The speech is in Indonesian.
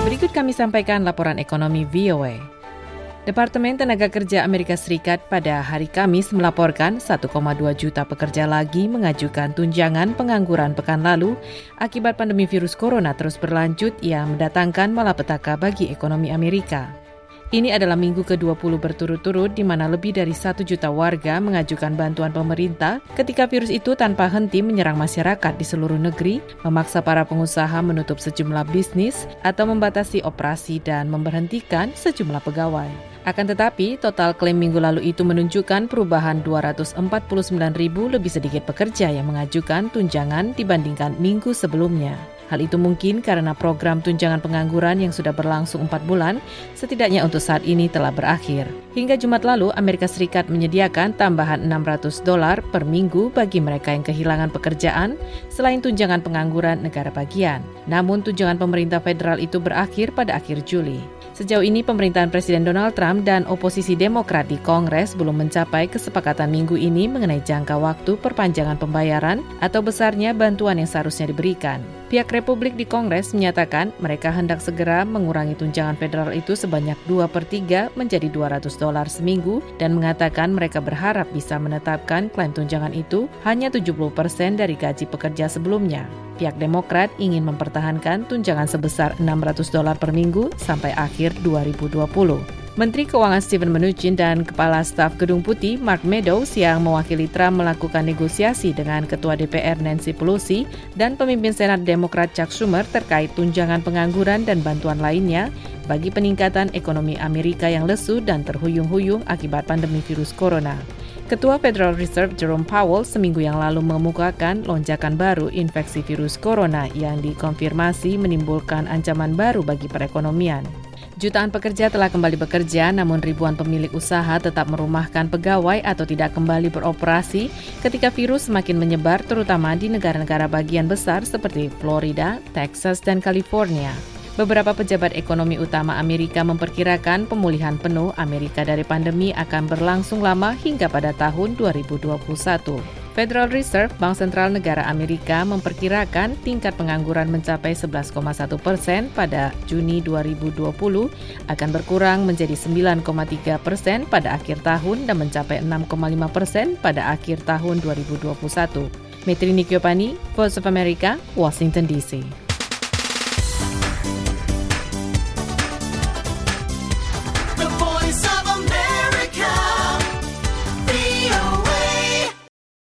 Berikut kami sampaikan laporan ekonomi VOA. Departemen Tenaga Kerja Amerika Serikat pada hari Kamis melaporkan 1,2 juta pekerja lagi mengajukan tunjangan pengangguran pekan lalu akibat pandemi virus corona terus berlanjut yang mendatangkan malapetaka bagi ekonomi Amerika. Ini adalah minggu ke-20 berturut-turut di mana lebih dari satu juta warga mengajukan bantuan pemerintah ketika virus itu tanpa henti menyerang masyarakat di seluruh negeri, memaksa para pengusaha menutup sejumlah bisnis atau membatasi operasi dan memberhentikan sejumlah pegawai. Akan tetapi, total klaim minggu lalu itu menunjukkan perubahan 249 ribu lebih sedikit pekerja yang mengajukan tunjangan dibandingkan minggu sebelumnya. Hal itu mungkin karena program tunjangan pengangguran yang sudah berlangsung empat bulan, setidaknya untuk saat ini telah berakhir. Hingga Jumat lalu, Amerika Serikat menyediakan tambahan 600 dolar per minggu bagi mereka yang kehilangan pekerjaan, selain tunjangan pengangguran negara bagian. Namun tunjangan pemerintah federal itu berakhir pada akhir Juli. Sejauh ini pemerintahan Presiden Donald Trump dan oposisi Demokrat di Kongres belum mencapai kesepakatan minggu ini mengenai jangka waktu perpanjangan pembayaran atau besarnya bantuan yang seharusnya diberikan. Pihak Republik di Kongres menyatakan mereka hendak segera mengurangi tunjangan federal itu sebanyak 2 per 3 menjadi 200 dolar seminggu dan mengatakan mereka berharap bisa menetapkan klaim tunjangan itu hanya 70 persen dari gaji pekerja sebelumnya. Pihak Demokrat ingin mempertahankan tunjangan sebesar 600 dolar per minggu sampai akhir 2020. Menteri Keuangan Steven Mnuchin dan Kepala Staf Gedung Putih Mark Meadows yang mewakili Trump melakukan negosiasi dengan Ketua DPR Nancy Pelosi dan pemimpin Senat Demokrat Chuck Schumer terkait tunjangan pengangguran dan bantuan lainnya bagi peningkatan ekonomi Amerika yang lesu dan terhuyung-huyung akibat pandemi virus corona. Ketua Federal Reserve Jerome Powell seminggu yang lalu mengemukakan lonjakan baru infeksi virus corona yang dikonfirmasi menimbulkan ancaman baru bagi perekonomian. Jutaan pekerja telah kembali bekerja, namun ribuan pemilik usaha tetap merumahkan pegawai atau tidak kembali beroperasi ketika virus semakin menyebar, terutama di negara-negara bagian besar seperti Florida, Texas, dan California. Beberapa pejabat ekonomi utama Amerika memperkirakan pemulihan penuh Amerika dari pandemi akan berlangsung lama hingga pada tahun 2021. Federal Reserve, Bank Sentral Negara Amerika, memperkirakan tingkat pengangguran mencapai 11,1 persen pada Juni 2020 akan berkurang menjadi 9,3 persen pada akhir tahun dan mencapai 6,5 persen pada akhir tahun 2021. Metri Nikyopani, Voice of America, Washington DC.